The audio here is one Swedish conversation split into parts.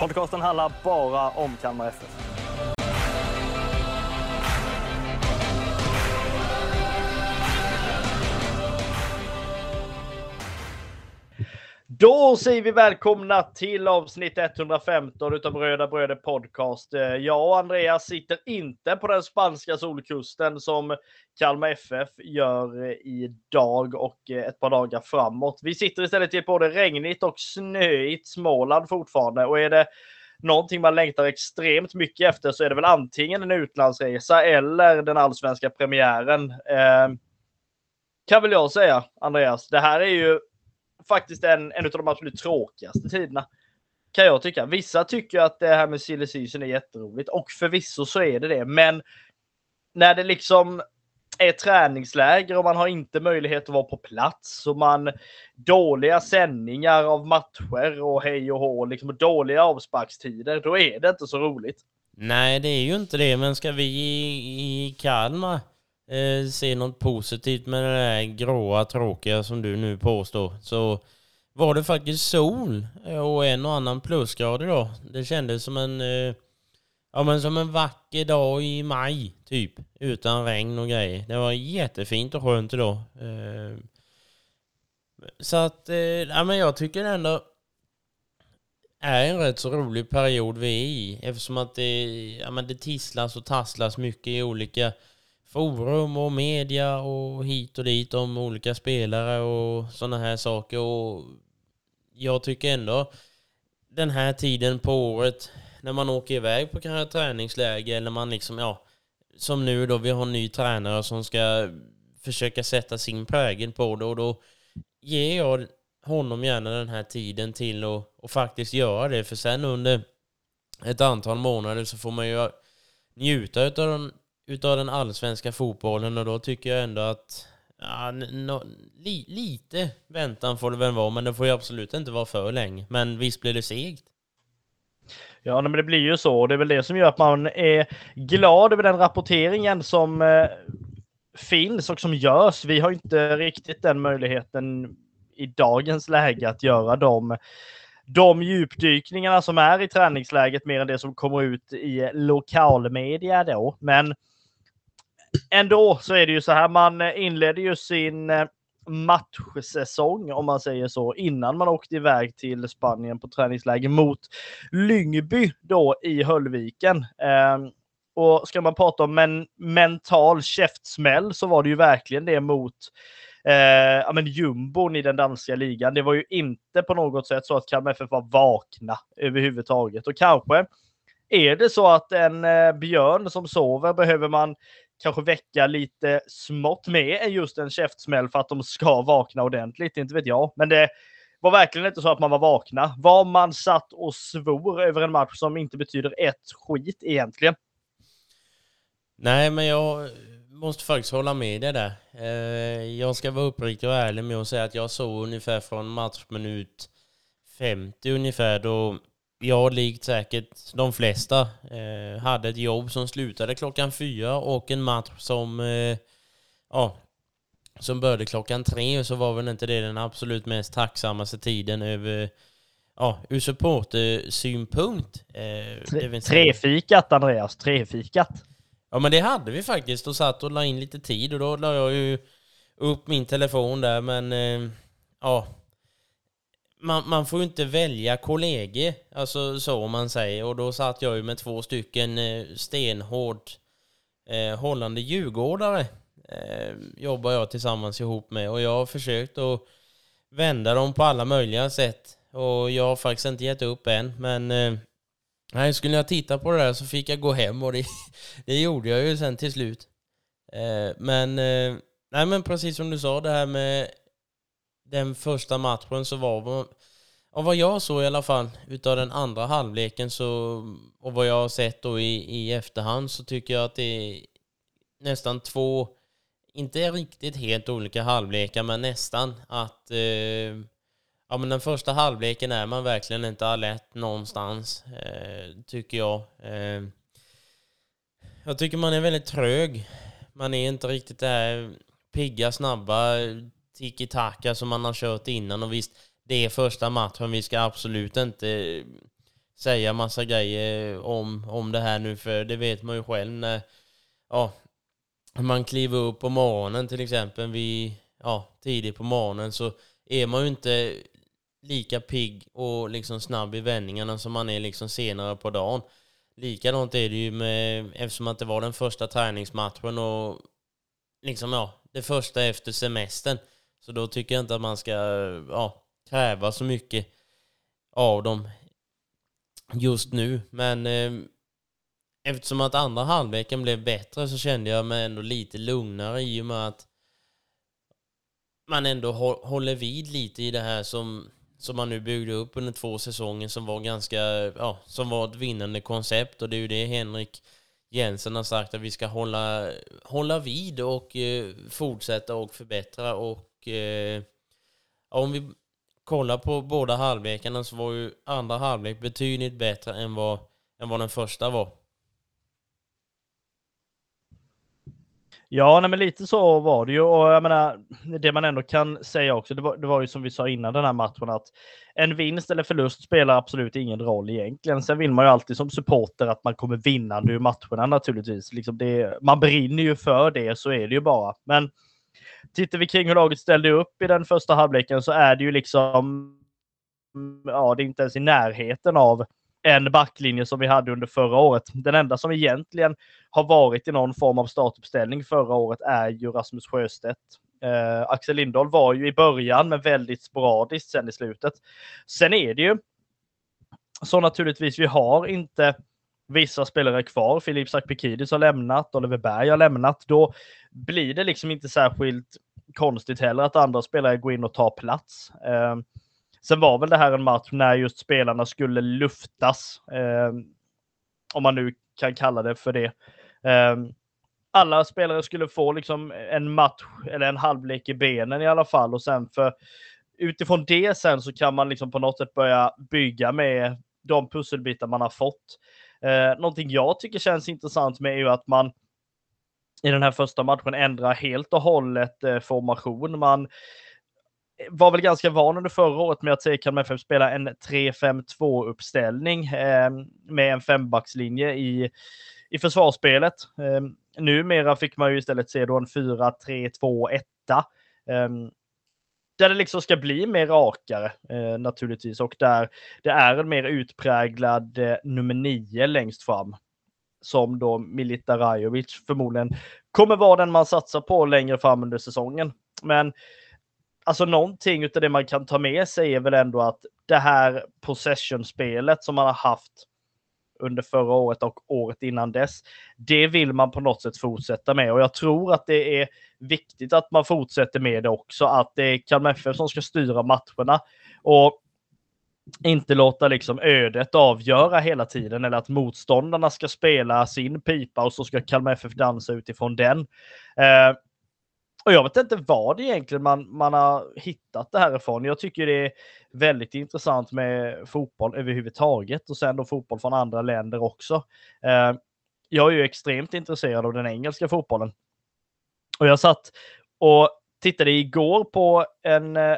Podcasten handlar bara om Kalmar FF. Då säger vi välkomna till avsnitt 115 utav Röda Bröder Podcast. Eh, jag och Andreas sitter inte på den spanska solkusten som Kalmar FF gör eh, idag och eh, ett par dagar framåt. Vi sitter istället i ett både regnigt och snöigt Småland fortfarande och är det någonting man längtar extremt mycket efter så är det väl antingen en utlandsresa eller den allsvenska premiären. Eh, kan väl jag säga, Andreas. Det här är ju faktiskt en, en av de absolut tråkigaste tiderna. Kan jag tycka. Vissa tycker att det här med silly season är jätteroligt och förvisso så är det det. Men när det liksom är träningsläger och man har inte möjlighet att vara på plats och man dåliga sändningar av matcher och hej och hå, liksom dåliga avsparkstider, då är det inte så roligt. Nej, det är ju inte det, men ska vi i, i Kalmar eh, se något positivt med det där gråa, tråkiga som du nu påstår, så var det faktiskt sol och en och annan plusgrad idag. Det kändes som en, eh, ja, men som en vacker dag i maj, typ, utan regn och grejer. Det var jättefint och skönt idag. Eh, så att, eh, ja, men jag tycker ändå är en rätt så rolig period vi är i eftersom att det, ja, men det tisslas och tasslas mycket i olika forum och media och hit och dit om olika spelare och sådana här saker och jag tycker ändå den här tiden på året när man åker iväg på kanske träningsläger eller man liksom, ja, som nu då, vi har en ny tränare som ska försöka sätta sin prägel på det och då ger jag honom gärna den här tiden till att och faktiskt göra det. För sen under ett antal månader så får man ju njuta utav den, utav den allsvenska fotbollen och då tycker jag ändå att ja, no, li, lite väntan får det väl vara, men det får ju absolut inte vara för länge. Men visst blir det segt. Ja, men det blir ju så. Det är väl det som gör att man är glad över den rapporteringen som eh, finns och som görs. Vi har inte riktigt den möjligheten i dagens läge att göra de, de djupdykningarna som är i träningsläget mer än det som kommer ut i lokalmedia då. Men ändå så är det ju så här. Man eh, inledde ju sin eh, matchsäsong, om man säger så, innan man åkte iväg till Spanien på träningsläger mot Lyngby då i Höllviken. Eh, och ska man prata om en mental käftsmäll så var det ju verkligen det mot eh, ja, men jumbon i den danska ligan. Det var ju inte på något sätt så att Kalmar FF var vakna överhuvudtaget. Och kanske är det så att en eh, björn som sover behöver man kanske väcka lite smått med än just en käftsmäll för att de ska vakna ordentligt. Inte vet jag. Men det var verkligen inte så att man var vakna. Var man satt och svor över en match som inte betyder ett skit egentligen. Nej, men jag måste faktiskt hålla med dig där. Eh, jag ska vara uppriktig och ärlig med att säga att jag såg ungefär från matchminut 50 ungefär då jag, likt säkert de flesta, eh, hade ett jobb som slutade klockan fyra och en match som, eh, ja, som började klockan tre så var väl inte det den absolut mest tacksammaste tiden över, ja, ur supportersynpunkt. Eh, Trefikat Andreas, trefikat. Ja men det hade vi faktiskt och satt och la in lite tid och då la jag ju upp min telefon där men eh, ja man, man får ju inte välja kollegor, alltså så om man säger. Och då satt jag ju med två stycken eh, stenhårt eh, hållande djurgårdare eh, jobbar jag tillsammans ihop med. Och jag har försökt att vända dem på alla möjliga sätt. Och jag har faktiskt inte gett upp än men eh, Nej, skulle jag titta på det där så fick jag gå hem och det, det gjorde jag ju sen till slut. Eh, men, eh, nej men precis som du sa, det här med den första matchen så var man, av vad jag såg i alla fall utav den andra halvleken så, och vad jag har sett då i, i efterhand så tycker jag att det är nästan två, inte riktigt helt olika halvlekar men nästan att eh, ja men den första halvleken är man verkligen inte alert någonstans eh, tycker jag. Eh, jag tycker man är väldigt trög. Man är inte riktigt det här pigga, snabba tiki-taka som man har kört innan och visst det är första matchen. Vi ska absolut inte eh, säga massa grejer om, om det här nu, för det vet man ju själv när ja, man kliver upp på morgonen till exempel, Vi, ja, tidigt på morgonen, så är man ju inte lika pigg och liksom snabb i vändningarna som man är liksom senare på dagen. Likadant är det ju med, eftersom att det var den första träningsmatchen och liksom ja, det första efter semestern. Så då tycker jag inte att man ska, ja, kräva så mycket av dem just nu. Men eh, eftersom att andra halvleken blev bättre så kände jag mig ändå lite lugnare i och med att man ändå håller vid lite i det här som, som man nu byggde upp under två säsonger som var ganska, ja, som var ett vinnande koncept och det är ju det Henrik Jensen har sagt att vi ska hålla, hålla vid och eh, fortsätta och förbättra och eh, om vi kollar på båda halvlekarna så var ju andra halvlek betydligt bättre än vad, än vad den första var. Ja, nej, men lite så var det ju och jag menar, det man ändå kan säga också, det var, det var ju som vi sa innan den här matchen att en vinst eller förlust spelar absolut ingen roll egentligen. Sen vill man ju alltid som supporter att man kommer vinnande ur matcherna naturligtvis. Liksom det, man brinner ju för det, så är det ju bara. Men tittar vi kring hur laget ställde upp i den första halvleken så är det ju liksom, ja, det är inte ens i närheten av en backlinje som vi hade under förra året. Den enda som egentligen har varit i någon form av startuppställning förra året är ju Rasmus Sjöstedt. Eh, Axel Lindahl var ju i början, men väldigt sporadiskt sen i slutet. Sen är det ju så naturligtvis, vi har inte vissa spelare kvar. Filip Sakpikidis har lämnat, Oliver Berg har lämnat. Då blir det liksom inte särskilt konstigt heller att andra spelare går in och tar plats. Eh, sen var väl det här en match när just spelarna skulle luftas. Eh, om man nu kan kalla det för det. Eh, alla spelare skulle få liksom en match eller en halvlek i benen i alla fall och sen för utifrån det sen så kan man liksom på något sätt börja bygga med de pusselbitar man har fått. Eh, någonting jag tycker känns intressant med är ju att man i den här första matchen ändrar helt och hållet eh, formation. Man var väl ganska van under förra året med att se Kalmar FF spela en 3-5-2 uppställning eh, med en fembackslinje i, i försvarsspelet. Eh, numera fick man ju istället se då en 4-3-2-1. Eh, där det liksom ska bli mer rakare eh, naturligtvis och där det är en mer utpräglad eh, nummer 9 längst fram. Som då Milita Rajovic förmodligen kommer vara den man satsar på längre fram under säsongen. Men alltså någonting av det man kan ta med sig är väl ändå att det här possession-spelet som man har haft under förra året och året innan dess. Det vill man på något sätt fortsätta med och jag tror att det är viktigt att man fortsätter med det också, att det är Kalmar FF som ska styra matcherna och inte låta liksom ödet avgöra hela tiden eller att motståndarna ska spela sin pipa och så ska Kalmar FF dansa utifrån den. Eh, och jag vet inte vad egentligen man, man har hittat det här ifrån. Jag tycker det är väldigt intressant med fotboll överhuvudtaget och sen då fotboll från andra länder också. Eh, jag är ju extremt intresserad av den engelska fotbollen. Och jag satt och tittade igår på en eh,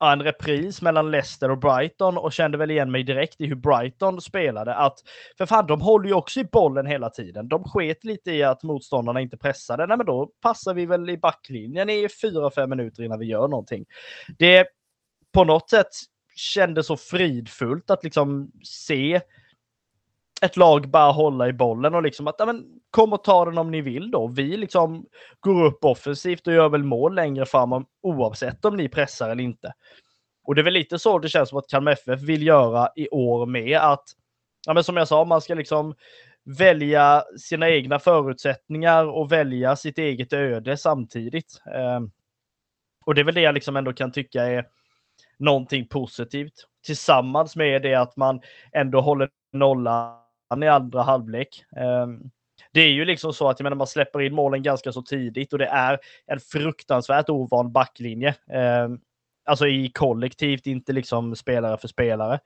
ja, en repris mellan Leicester och Brighton och kände väl igen mig direkt i hur Brighton spelade. Att för fan, de håller ju också i bollen hela tiden. De sket lite i att motståndarna inte pressade. Nej, men då passar vi väl i backlinjen i fyra fem minuter innan vi gör någonting. Det på något sätt kändes så fridfullt att liksom se ett lag bara hålla i bollen och liksom att ja, men, kom och ta den om ni vill då. Vi liksom går upp offensivt och gör väl mål längre fram oavsett om ni pressar eller inte. Och det är väl lite så det känns som att Kalmar FF vill göra i år med att, ja, men som jag sa, man ska liksom välja sina egna förutsättningar och välja sitt eget öde samtidigt. Eh, och det är väl det jag liksom ändå kan tycka är någonting positivt. tillsammans med det att man ändå håller nollan i andra halvlek. Um, det är ju liksom så att jag menar, man släpper in målen ganska så tidigt och det är en fruktansvärt ovan backlinje. Eh, alltså i kollektivt, inte liksom spelare för spelare.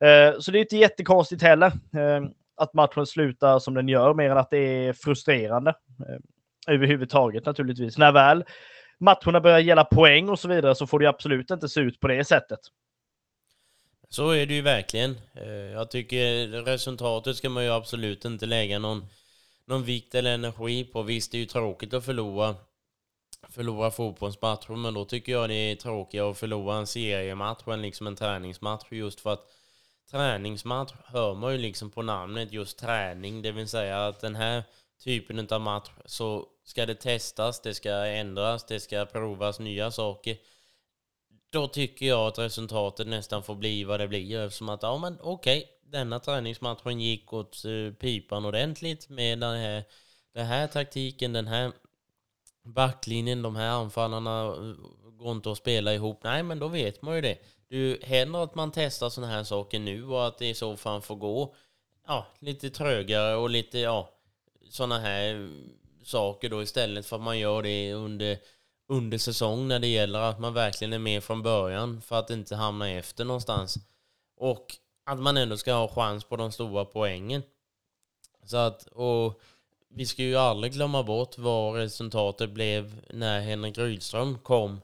Eh, så det är inte jättekonstigt heller eh, att matchen slutar som den gör, mer än att det är frustrerande. Eh, överhuvudtaget naturligtvis. När väl matcherna börjar gälla poäng och så vidare så får det absolut inte se ut på det sättet. Så är det ju verkligen. Ehm, jag tycker resultatet ska man ju absolut inte lägga någon någon vikt eller energi på. Visst, det är ju tråkigt att förlora, förlora fotbollsmatcher, men då tycker jag det är tråkigare att förlora en seriematch än liksom en träningsmatch just för att träningsmatch hör man ju liksom på namnet just träning, det vill säga att den här typen av match så ska det testas, det ska ändras, det ska provas nya saker. Då tycker jag att resultatet nästan får bli vad det blir eftersom att ja men okej, okay, denna träningsmatchen gick åt eh, pipan ordentligt med den här, den här taktiken, den här backlinjen, de här anfallarna eh, går inte att spela ihop. Nej, men då vet man ju det. Det händer att man testar sådana här saker nu och att det i så fall får gå ja, lite trögare och lite ja, sådana här eh, saker då istället för att man gör det under, under säsong när det gäller att man verkligen är med från början för att inte hamna efter någonstans. Och att man ändå ska ha chans på de stora poängen. Så att, och vi ska ju aldrig glömma bort vad resultatet blev när Henrik Rydström kom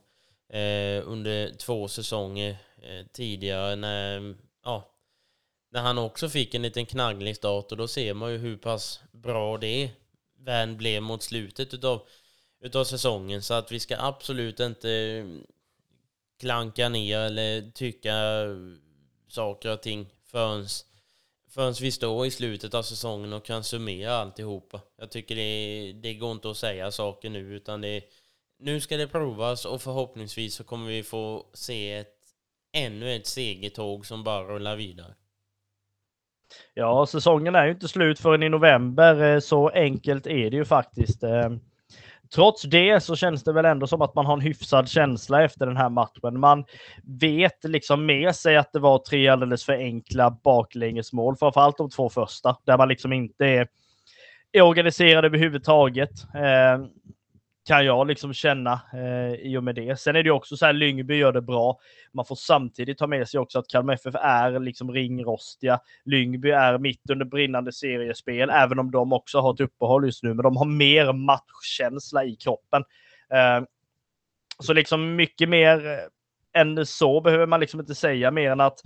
eh, under två säsonger eh, tidigare när, ja, när han också fick en liten knagglig start och då ser man ju hur pass bra det vän blev mot slutet utav, utav säsongen så att vi ska absolut inte klanka ner eller tycka saker och ting förrän, förrän vi står i slutet av säsongen och kan summera alltihopa. Jag tycker det, det går inte att säga saker nu utan det, nu ska det provas och förhoppningsvis så kommer vi få se ett, ännu ett segertåg som bara rullar vidare. Ja, säsongen är ju inte slut förrän i november. Eh, så enkelt är det ju faktiskt. Eh, Trots det så känns det väl ändå som att man har en hyfsad känsla efter den här matchen. Man vet liksom med sig att det var tre alldeles för enkla baklängesmål, framförallt de två första, där man liksom inte är, är organiserad överhuvudtaget. Eh, kan jag liksom känna eh, i och med det. Sen är det också så här, Lyngby gör det bra. Man får samtidigt ta med sig också att Kalmar FF är liksom ringrostiga. Lyngby är mitt under brinnande seriespel, även om de också har ett uppehåll just nu, men de har mer matchkänsla i kroppen. Eh, så liksom mycket mer eh, än så behöver man liksom inte säga mer än att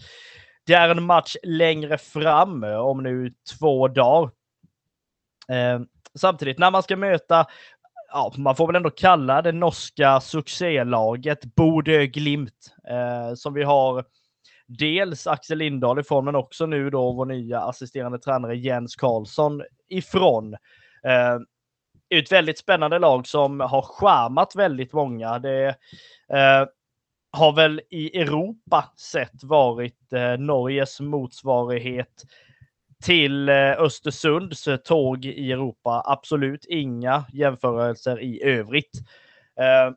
det är en match längre fram eh, om nu två dagar. Eh, samtidigt när man ska möta ja, man får väl ändå kalla det norska succélaget Bodø Glimt eh, som vi har dels Axel Lindahl ifrån, men också nu då vår nya assisterande tränare Jens Karlsson ifrån. Eh, ett väldigt spännande lag som har charmat väldigt många. Det eh, har väl i Europa sett varit eh, Norges motsvarighet till eh, Östersunds tåg i Europa. Absolut inga jämförelser i övrigt. Eh,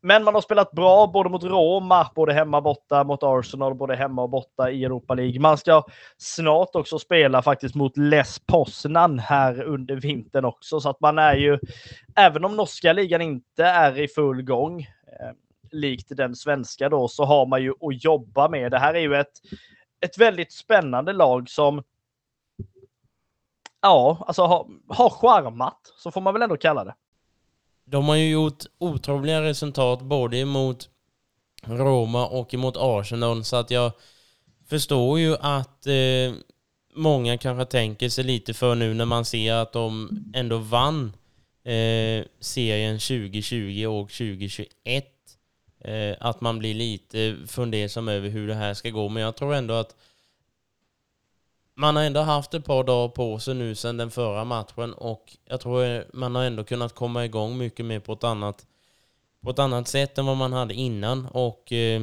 men man har spelat bra både mot Roma, både hemma och borta, mot Arsenal, både hemma och borta i Europa League. Man ska snart också spela faktiskt mot Les Poznan här under vintern också, så att man är ju, även om norska ligan inte är i full gång, eh, likt den svenska då, så har man ju att jobba med. Det här är ju ett, ett väldigt spännande lag som ja, alltså har ha charmat, så får man väl ändå kalla det. De har ju gjort otroliga resultat både emot Roma och emot Arsenal, så att jag förstår ju att eh, många kanske tänker sig lite för nu när man ser att de ändå vann eh, serien 2020 och 2021. Eh, att man blir lite fundersam över hur det här ska gå, men jag tror ändå att man har ändå haft ett par dagar på sig nu sedan den förra matchen och jag tror eh, man har ändå kunnat komma igång mycket mer på ett annat, på ett annat sätt än vad man hade innan. Och eh,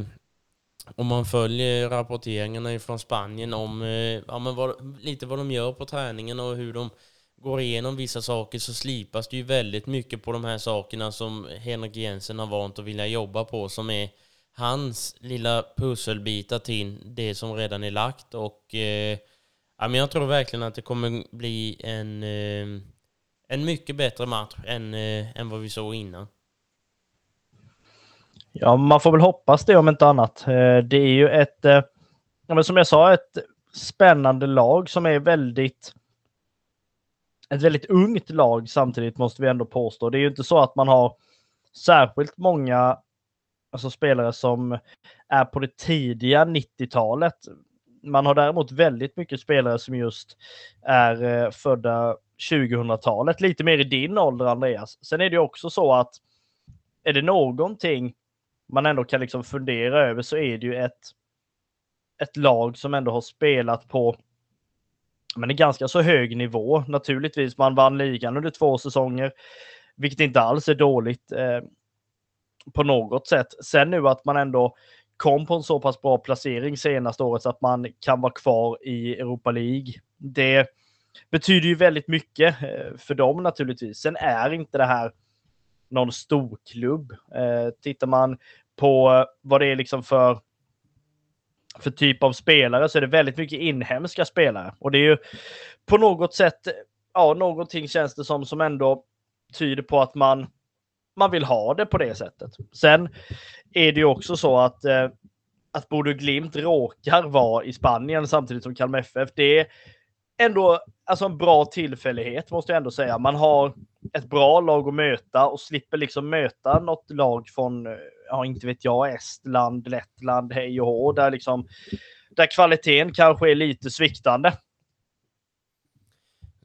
om man följer rapporteringarna från Spanien om eh, ja, men vad, lite vad de gör på träningen och hur de går igenom vissa saker så slipas det ju väldigt mycket på de här sakerna som Henrik Jensen har vant att vilja jobba på som är hans lilla pusselbitar till det som redan är lagt och eh, ja, men jag tror verkligen att det kommer bli en, eh, en mycket bättre match än, eh, än vad vi såg innan. Ja, man får väl hoppas det om inte annat. Eh, det är ju ett, som jag sa, ett spännande lag som är väldigt ett väldigt ungt lag samtidigt måste vi ändå påstå. Det är ju inte så att man har särskilt många alltså spelare som är på det tidiga 90-talet. Man har däremot väldigt mycket spelare som just är eh, födda 2000-talet, lite mer i din ålder Andreas. Sen är det ju också så att är det någonting man ändå kan liksom fundera över så är det ju ett, ett lag som ändå har spelat på men en ganska så hög nivå. Naturligtvis, man vann ligan under två säsonger, vilket inte alls är dåligt eh, på något sätt. Sen nu att man ändå kom på en så pass bra placering senaste året så att man kan vara kvar i Europa League. Det betyder ju väldigt mycket eh, för dem naturligtvis. Sen är inte det här någon storklubb. Eh, tittar man på eh, vad det är liksom för för typ av spelare så är det väldigt mycket inhemska spelare. Och det är ju på något sätt, ja, någonting känns det som som ändå tyder på att man, man vill ha det på det sättet. Sen är det ju också så att, eh, att Bodo Glimt råkar vara i Spanien samtidigt som Kalmar FF. Det är ändå alltså en bra tillfällighet måste jag ändå säga. Man har ett bra lag att möta och slipper liksom möta något lag från, eh, ja inte vet jag, Estland, Lettland, hej och hå, där liksom där kvaliteten kanske är lite sviktande.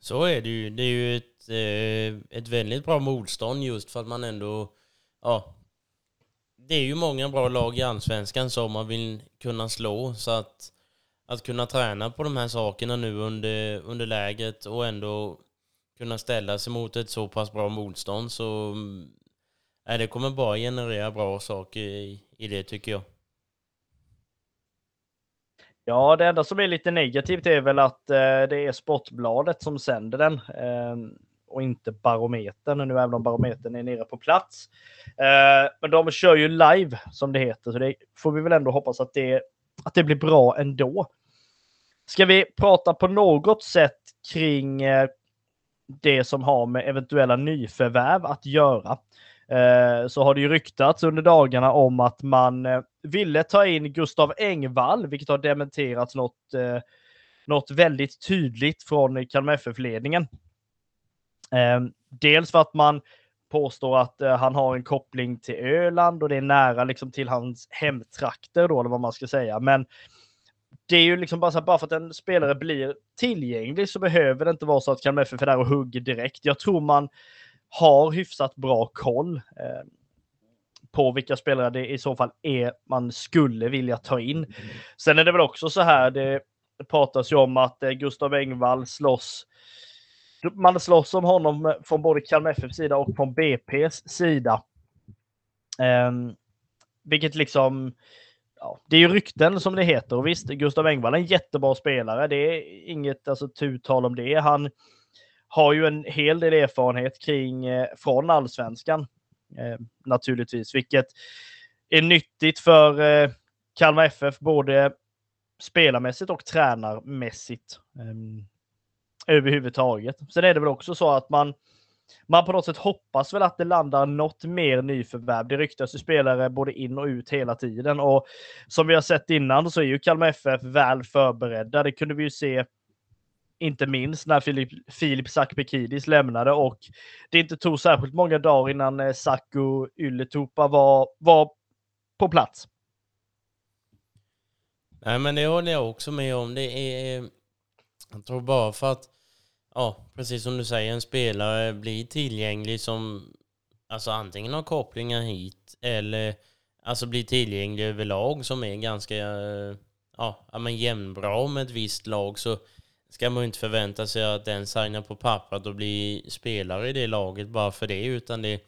Så är det ju. Det är ju ett, Eh, ett väldigt bra motstånd just för att man ändå, ja, det är ju många bra lag i allsvenskan som man vill kunna slå så att att kunna träna på de här sakerna nu under, under läget och ändå kunna ställa sig mot ett så pass bra motstånd så äh, det kommer bara generera bra saker i, i det tycker jag. Ja, det enda som är lite negativt är väl att eh, det är Sportbladet som sänder den eh, och inte Barometern, nu även om Barometern är nere på plats. Eh, men de kör ju live som det heter, så det får vi väl ändå hoppas att det, att det blir bra ändå. Ska vi prata på något sätt kring eh, det som har med eventuella nyförvärv att göra? Eh, så har det ju ryktats under dagarna om att man eh, ville ta in Gustav Engvall, vilket har dementerats något, eh, något väldigt tydligt från Kalmar FF-ledningen. Ehm, dels för att man påstår att eh, han har en koppling till Öland och det är nära liksom till hans hemtrakter då, eller vad man ska säga. Men det är ju liksom bara så att bara för att en spelare blir tillgänglig så behöver det inte vara så att Kalmar FF är där och hugger direkt. Jag tror man har hyfsat bra koll eh, på vilka spelare det i så fall är man skulle vilja ta in. Sen är det väl också så här, det pratas ju om att eh, Gustav Engvall slåss man slåss om honom från både Kalmar FFs sida och från BP's sida. Eh, vilket liksom ja, det är ju rykten som det heter och visst, Gustav Engvall är en jättebra spelare. Det är inget alltså, tutal om det. Han har ju en hel del erfarenhet kring eh, från allsvenskan eh, naturligtvis, vilket är nyttigt för eh, Kalmar FF både spelarmässigt och tränarmässigt eh, överhuvudtaget. Sen är det väl också så att man man på något sätt hoppas väl att det landar något mer nyförvärv. Det ryktas ju spelare både in och ut hela tiden och som vi har sett innan så är ju Kalmar FF väl förberedda. Det kunde vi ju se inte minst när Filip, Filip Sakpekidis lämnade och det inte tog särskilt många dagar innan eh, Saku Ylletupa var, var på plats. Nej men det håller jag också med om. Det är, eh, jag tror bara för att Ja, precis som du säger, en spelare blir tillgänglig som alltså antingen har kopplingar hit eller alltså blir tillgänglig överlag som är ganska eh, ja, men jämnbra med ett visst lag så ska man ju inte förvänta sig att den signar på pappret och blir spelare i det laget bara för det utan det,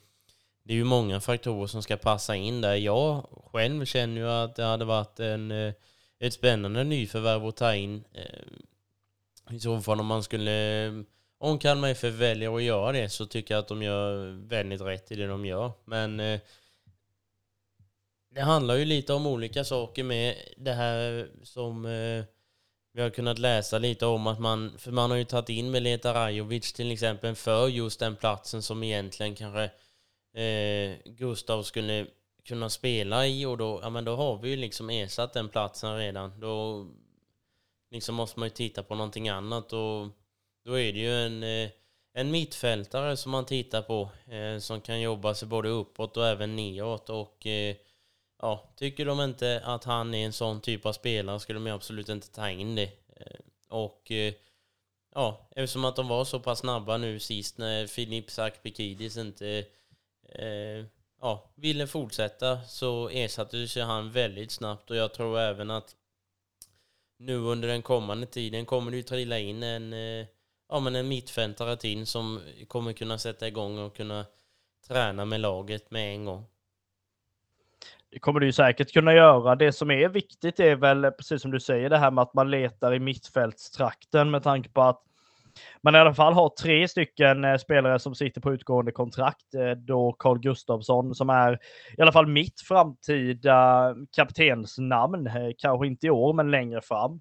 det är ju många faktorer som ska passa in där. Jag själv känner ju att det hade varit en, eh, ett spännande nyförvärv att ta in eh, i så fall om man skulle... Eh, om Kalmar FF väljer att göra det så tycker jag att de gör väldigt rätt i det de gör. Men... Eh, det handlar ju lite om olika saker med det här som eh, vi har kunnat läsa lite om att man, för man har ju tagit in Meleta Rajovic till exempel för just den platsen som egentligen kanske eh, Gustav skulle kunna spela i och då, ja men då har vi ju liksom ersatt den platsen redan. Då liksom måste man ju titta på någonting annat och då är det ju en, eh, en mittfältare som man tittar på eh, som kan jobba sig både uppåt och även neråt och eh, ja, tycker de inte att han är en sån typ av spelare skulle de absolut inte ta in det. Och ja, eftersom att de var så pass snabba nu sist när Filip Sakpikidis inte ja, ville fortsätta så ersatte sig han väldigt snabbt och jag tror även att nu under den kommande tiden kommer det ju trilla in en, eh, ja, men en mittfältare till som kommer kunna sätta igång och kunna träna med laget med en gång. Det kommer du ju säkert kunna göra. Det som är viktigt är väl, precis som du säger, det här med att man letar i mittfältstrakten med tanke på att man i alla fall har tre stycken eh, spelare som sitter på utgående kontrakt. Eh, då Carl Gustafsson som är i alla fall mitt framtida kaptensnamn. Eh, kanske inte i år, men längre fram.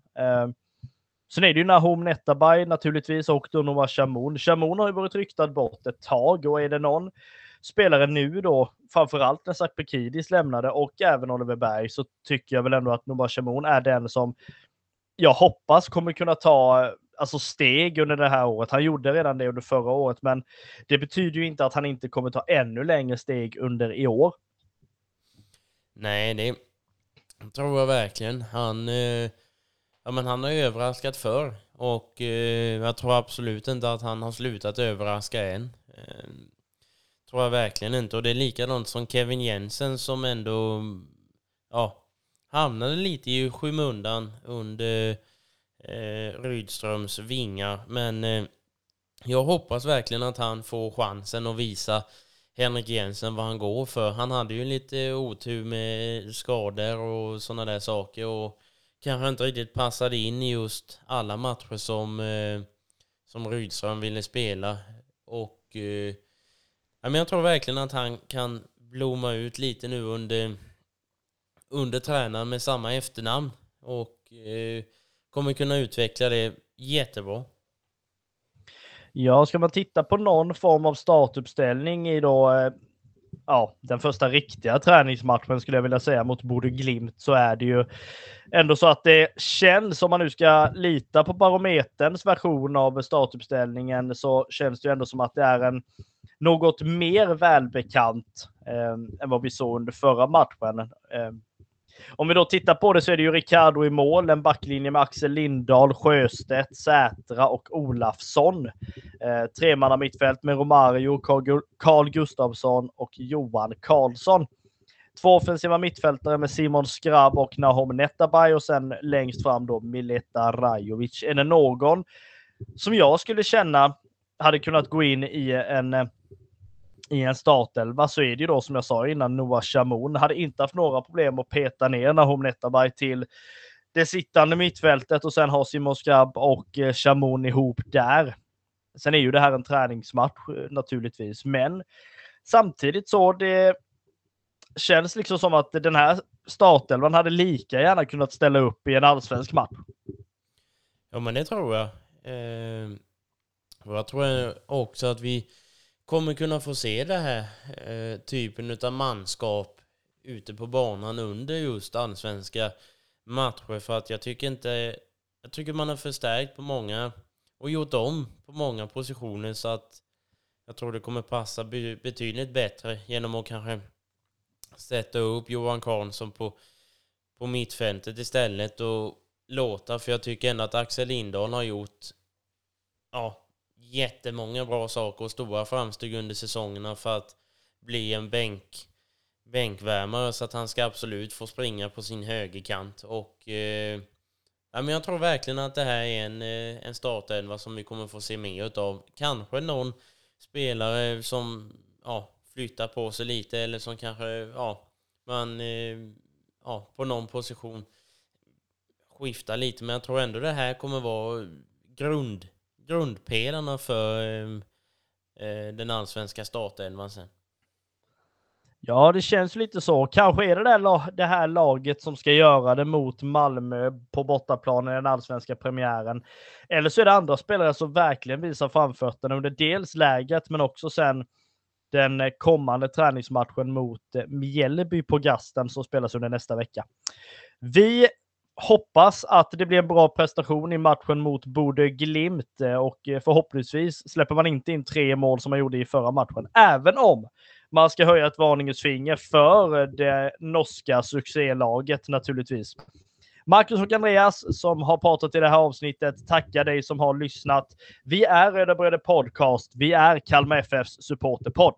Sen är det ju Nahom Netabay naturligtvis och då Shamoun. Shamoun har ju varit ryktad bort ett tag och är det någon spelare nu då, framförallt när Sakpekidis lämnade och även Oliver Berg, så tycker jag väl ändå att Noah Shamoun är den som jag hoppas kommer kunna ta alltså steg under det här året. Han gjorde redan det under förra året, men det betyder ju inte att han inte kommer ta ännu längre steg under i år. Nej, det tror jag verkligen. Han, eh, ja, men han har överraskat förr och eh, jag tror absolut inte att han har slutat överraska än. Eh, tror jag verkligen inte. Och det är likadant som Kevin Jensen som ändå ja, hamnade lite i skymundan under eh, Rydströms vingar. Men eh, jag hoppas verkligen att han får chansen att visa Henrik Jensen vad han går för. Han hade ju lite otur med skador och sådana där saker och kanske inte riktigt passade in i just alla matcher som, eh, som Rydström ville spela. Och eh, men jag tror verkligen att han kan blomma ut lite nu under, under tränaren med samma efternamn. Och eh, kommer kunna utveckla det jättebra. Ja, ska man titta på någon form av startuppställning i då, eh, ja, den första riktiga träningsmatchen skulle jag vilja säga mot Bode Glimt så är det ju ändå så att det känns, om man nu ska lita på Barometerns version av startuppställningen, så känns det ju ändå som att det är en något mer välbekant eh, än vad vi såg under förra matchen. Eh, om vi då tittar på det så är det ju Ricardo i mål, en backlinje med Axel Lindahl, Sjöstedt, Sätra och Olafsson. Eh, tremanna mittfält med Romario, Carl Gustafsson och Johan Karlsson. Två offensiva mittfältare med Simon Skrabb och Nahom Netabay och sen längst fram då Mileta Rajovic. Är det någon som jag skulle känna hade kunnat gå in i en eh, i en startelva så är det ju då som jag sa innan Noah Shamoun hade inte haft några problem att peta ner Nahom Netabay till det sittande mittfältet och sen ha Simon Skrabb och eh, Shamoun ihop där. Sen är ju det här en träningsmatch eh, naturligtvis, men samtidigt så det känns liksom som att den här startelvan hade lika gärna kunnat ställa upp i en allsvensk match. Ja, men det tror jag. Eh, och jag tror också att vi kommer kunna få se det här eh, typen av manskap ute på banan under just allsvenska matcher. För att jag tycker inte jag tycker man har förstärkt på många och gjort om på många positioner så att jag tror det kommer passa betydligt bättre genom att kanske sätta upp Johan Karlsson på, på mittfältet istället och låta, för jag tycker ändå att Axel Lindahl har gjort ja, jättemånga bra saker och stora framsteg under säsongerna för att bli en bänk, bänkvärmare så att han ska absolut få springa på sin högerkant. Och, eh, ja, men jag tror verkligen att det här är en, eh, en startelva som vi kommer få se mer av. Kanske någon spelare som ja, flyttar på sig lite eller som kanske ja, man eh, ja, på någon position skiftar lite. Men jag tror ändå det här kommer vara grund grundpelarna för ehm, eh, den allsvenska startelvan sen. Ja, det känns lite så. Kanske är det där, det här laget som ska göra det mot Malmö på bortaplan i den allsvenska premiären. Eller så är det andra spelare som verkligen visar framfötterna under dels läget, men också sen den kommande träningsmatchen mot eh, Mjällby på Gasten som spelas under nästa vecka. Vi hoppas att det blir en bra prestation i matchen mot Bode Glimt eh, och eh, förhoppningsvis släpper man inte in tre mål som man gjorde i förra matchen, även om man ska höja ett varningens finger för eh, det norska succélaget naturligtvis. Marcus och Andreas som har pratat i det här avsnittet tackar dig som har lyssnat. Vi är Röda Bröder Podcast. Vi är Kalmar FFs supporterpodd.